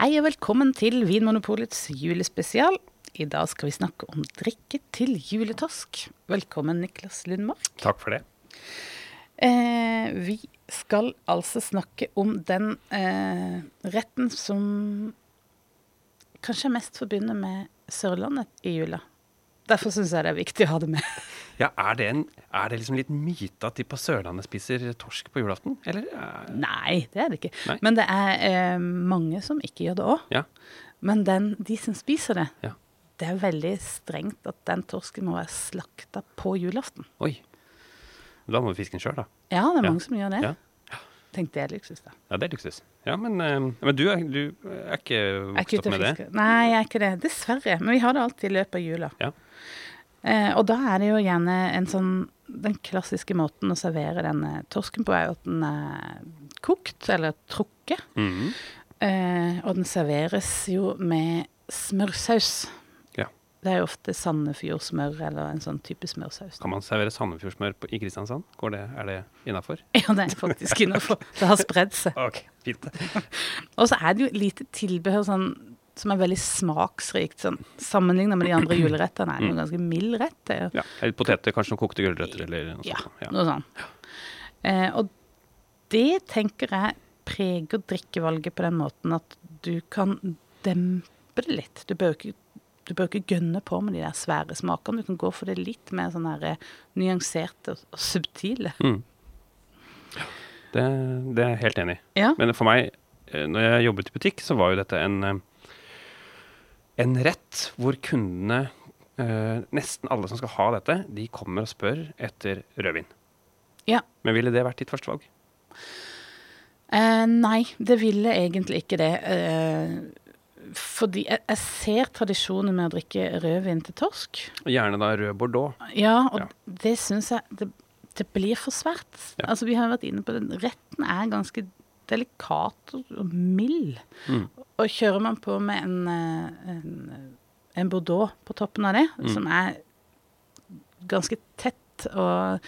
Hei og velkommen til Vinmonopolets julespesial. I dag skal vi snakke om drikke til juletorsk. Velkommen, Niklas Lundmark. Takk for det. Eh, vi skal altså snakke om den eh, retten som kanskje er mest forbundet med Sørlandet i jula. Derfor syns jeg det er viktig å ha det med. Ja, Er det, en, er det liksom litt myte at de på Sørlandet spiser torsk på julaften? Eller? Nei, det er det ikke. Nei. Men det er eh, mange som ikke gjør det òg. Ja. Men den, de som spiser det, Ja. det er veldig strengt at den torsken må være slakta på julaften. Oi. Da må vi fiske den sjøl, da. Ja, det er Ja. mange som gjør det. Ja. Tenk det er luksus, da. Ja, det er luksus. Ja, men, eh, men du, er, du er ikke vokst opp med fisker. det? Nei, jeg er ikke det. Dessverre. Men vi har det alltid i løpet av jula. Ja. Eh, og da er det jo gjerne en sånn Den klassiske måten å servere denne torsken på, er jo at den er kokt eller trukket. Mhm. Eh, og den serveres jo med smørsaus. Ja. Det er jo ofte Sandefjordsmør eller en sånn type smørsaus. Kan man servere Sandefjordsmør i Kristiansand? Går det, er det innafor? Ja, det er faktisk innafor. Det har spredd seg. Ok, fint. Og så er det jo lite tilbehør sånn, som er veldig smaksrikt. Sånn, Sammenligna med de andre julerettene er det en ganske mild rett. Det Ja, eller poteter, kanskje noen kokte gulrøtter eller noe Ja, sånt. Ja. noe sånt. Eh, og det tenker jeg preger drikkevalget på den måten at du kan dempe det litt. Du bør ikke, du bør ikke gønne på med de der svære smakene. Du kan gå for det litt mer sånn her eh, nyanserte og, og subtile. Mm. Det, det er jeg helt enig i. Ja. Men for meg, eh, når jeg jobbet i butikk, så var jo dette en, eh, en rett hvor kundene, eh, nesten alle som skal ha dette, de kommer og spør etter rødvin. ja. Men ville det vært ditt første valg? Eh, nei, det ville egentlig ikke det. Eh, fordi jeg, jeg ser tradisjonen med å drikke rødvin til torsk. Gjerne da rød bordeaux. Ja, og Ja. det syns jeg det, det blir for svært. Ja. Altså, vi har vært inne på den. Retten er ganske delikat og mild. Mm. Og kjører man på med en, eh, en, en bordeaux på toppen av det, Mm. som er ganske tett og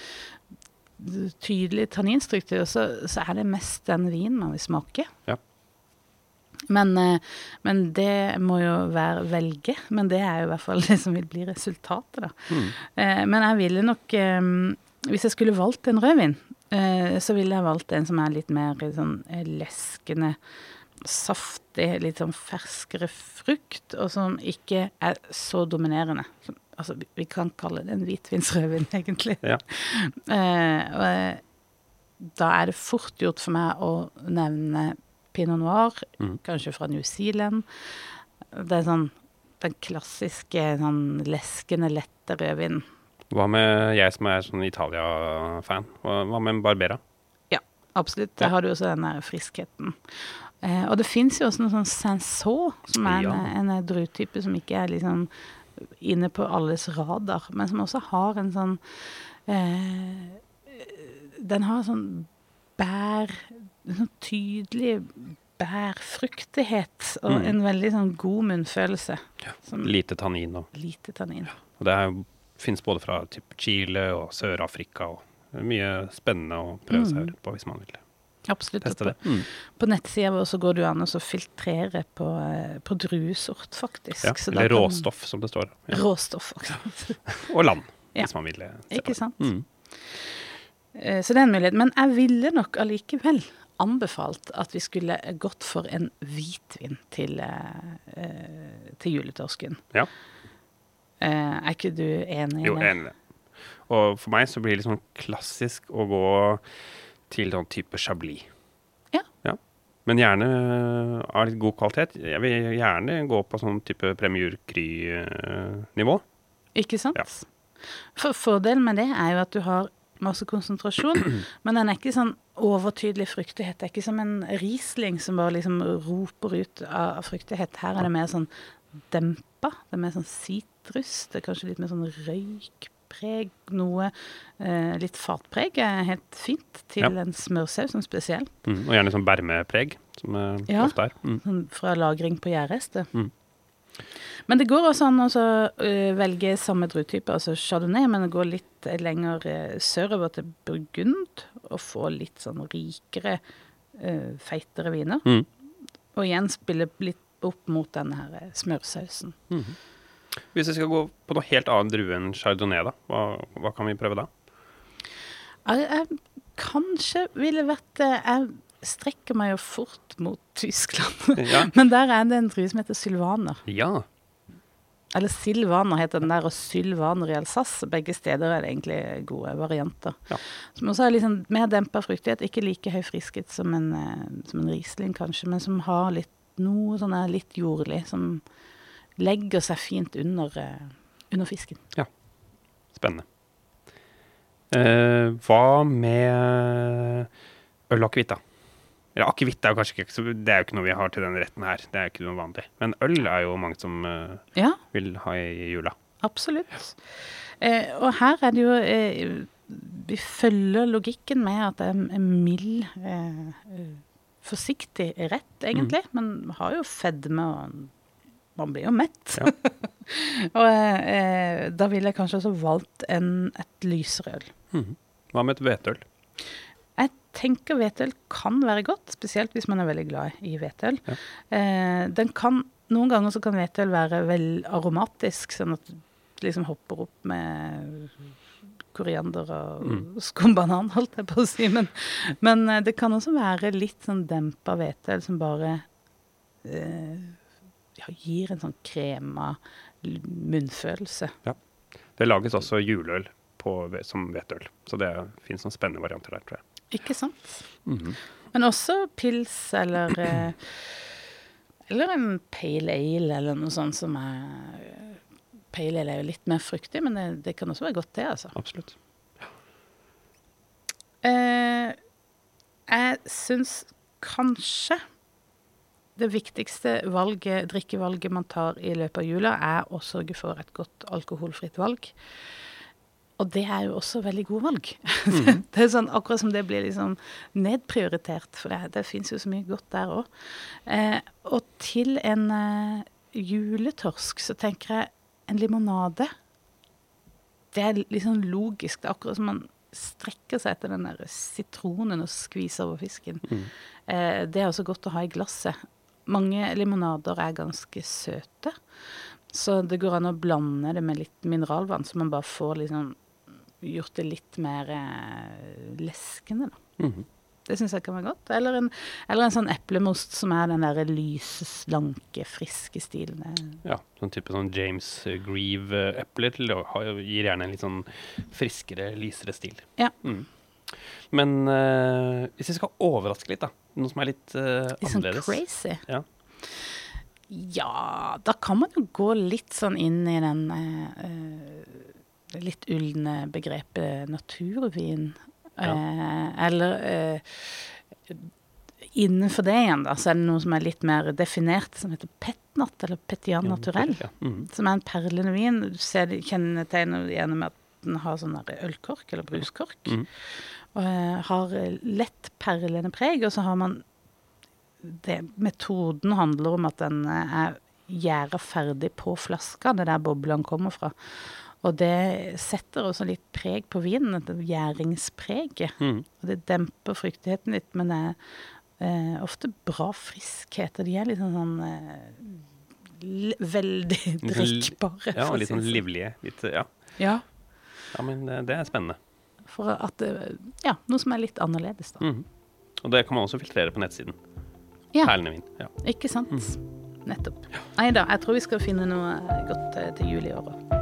tydelig tanninstruktur, så, så er det mest den vinen man vil smake. Ja. Men, eh, men det må jo være velge. Men det er jo i hvert fall det som vil bli resultatet, da. Mm. Eh, men jeg ville nok Hvis jeg skulle valgt en rødvin, så ville jeg valgt en som er litt mer sånn eh, leskende, saftig, litt sånn ferskere frukt, og som ikke er så dominerende. Altså, vi, kan kalle det en hvitvinsrødvin, egentlig. Ja. Eh, eh, da er det fort gjort for meg å nevne pinot noir, mm. kanskje fra New Zealand. Det er sånn den klassiske sånn leskende, lette rødvinen. Hva med jeg som er sånn Italia-fan? Hva, med en Barbera? Absolutt. Der har du også den friskheten. Eh, og det fins jo også noe sånn Sanson, som er Ja. en, en druetype som ikke er liksom inne på alles radar, men som også har en sånn eh, Den har sånn bær sånn Tydelig bærfruktighet og Mm. en veldig sånn god munnfølelse. Som Lite tannin. Og, lite tannin. og det er jo- finnes både fra typ Chile og Sør-Afrika. og Mye spennende å prøve seg Mm. på hvis man vil Absolutt. teste det. Mm. På nettsida vår så går det jo an å filtrere på, eh, på druesort, faktisk. Ja, eller kan- råstoff, som det står. Ja. Råstoff, også. Og land, Ja. hvis man vil. eh, på Ikke sant? Mm. Eh, Så det er en mulighet. Men jeg ville nok allikevel anbefalt at vi skulle gått for en hvitvin til, til juletorsken. Ja. Eh, er ikke du enig i Jo, det? er enig i det. Og for meg så blir det sånn klassisk å gå til sånn type chablis. Ja. Men gjerne av litt god kvalitet. Jeg vil gjerne gå på sånn type Premier Cry-nivå. Ikke sant? Ja. For Fordelen med det er jo at du har masse konsentrasjon, men den er ikke sånn overtydelig fruktighet. Det er ikke som en Riesling som bare liksom roper ut av fruktighet. Her er det mer sånn dempa. Det er mer sånn sitrus. Det er kanskje litt mer sånn røykpreg. Noe eh, litt fatpreg er helt fint til Ja. en smørsaus som spesiell. Mm. Og gjerne sånn bermepreg, som er Ja. ofte er. Mm. Sånn fra lagring på gjærrester. Mm. Men det går også an å øh, velge samme druetype, altså chardonnay, men gå litt eh, lenger øh, sørover til burgund og få litt sånn rikere, feitere viner. Mm. og igjen spille litt opp mot denne her eh, smørsausen. Hvis vi skal gå på noe helt annet drue enn chardonnay, da, hva, hva kan vi prøve da? Jeg, jeg kanskje ville vært eh, Jeg strekker meg jo fort mot Tyskland. Ja. Men der er det en drue som heter sylvaner. ja. Eller silvaner heter den der, og sylvaner i Alsace. Begge steder er det egentlig gode varianter. Ja. Som også har liksom mer dempa fruktighet. Ikke like høy friskhet som en, eh, som en Riesling, kanskje, men som har litt noe sånn litt jordlig. Som legger seg fint under, eh, under fisken. Spennende. Eh, hva med øl og akevitt, da? Eller akevitt er jo kanskje ikke Det er jo ikke noe vi har til denne retten her. Det er jo ikke noe vanlig. Men øl er jo mange som eh, Ja, vil ha i jula. absolutt. Eh, og her er det jo eh, Vi følger logikken med at det er mild, eh, forsiktig rett, egentlig. Men har jo fedme, og man blir jo mett. Ja. og eh, da ville jeg kanskje også valgt en, et lysere øl. Mhm. Hva med et hvetøl? Jeg tenker hvetøl kan være godt, spesielt hvis man er veldig glad i hvetøl. Ja. Eh, den kan, noen ganger så kan hvetøl være vel aromatisk, sånn at du liksom hopper opp med koriander og Mm. skumbanan, holdt jeg på å si. Men, men eh, det kan også være litt sånn dempa hvete, som bare eh, ja, gir en sånn krema munnfølelse. Ja. Det lages også juleøl på, som hvetøl. Så det fins noen spennende varianter der, tror jeg. Ikke sant? Mhm. Men også pils eller eh, Eller en pale ale eller noe sånt som er Pale ale er jo litt mer fruktig, men det, det kan også være godt, det, altså. Absolutt. Eh, jeg syns kanskje det viktigste valget, drikkevalget man tar i løpet av jula, er å sørge for et godt alkoholfritt valg. Og det er jo også veldig gode valg. det er sånn akkurat som det blir liksom nedprioritert, for det, det fins jo så mye godt der òg. Eh, og til en eh, juletorsk så tenker jeg en limonade. Det er litt sånn logisk. Det er akkurat som man strekker seg etter den der sitronen og skviser over fisken. Mm. Eh, det er også godt å ha i glasset. Mange limonader er ganske søte, så det går an å blande det med litt mineralvann, så man bare får liksom gjort det litt mer eh, leskende, da. Mhm. Det syns jeg kan være godt. Eller en, eller en sånn eplemost som er den der lyse, slanke, friske stilen. Ja, sånn type sånn James Grieve-epler gir gjerne en litt sånn friskere, lysere stil. Ja. Mm. Men uh, hvis vi skal overraske litt, da. Noe som er litt annerledes. Litt sånn crazy. Ja. Ja, da kan man jo gå litt sånn inn i den eh, eh, litt ulne begrepet naturvin. Eh, eller eh, innenfor det igjen, da, så er det noe som er litt mer definert, som heter petnat, eller petian naturell. Ja. Mhm. Som er en perlende vin. Du ser det kjennetegner gjerne med at den har sånn ølkork, eller bruskork. Mhm. Og eh, har eh, lett perlende preg, og så har man det, Metoden handler om at den eh, er gjæra ferdig på flaska, det er der boblene kommer fra. Og det setter også litt preg på vinen, et gjæringspreg. Mm. Og det demper fruktigheten litt, men det er eh, ofte bra friskhet. Og de er litt sånn, sånn eh, veldig sånn- drikkbare. Ja, og litt sånn livlige. Litt, ja. Ja, ja, men eh, det er spennende. for at det- Ja, noe som er litt annerledes, da. Mm. Og det kan man også filtrere på nettsiden. Ja. Perlende vin. Ja. Ikke sant? Nettopp. Nei da, jeg tror vi skal finne noe godt eh, til jul i år òg.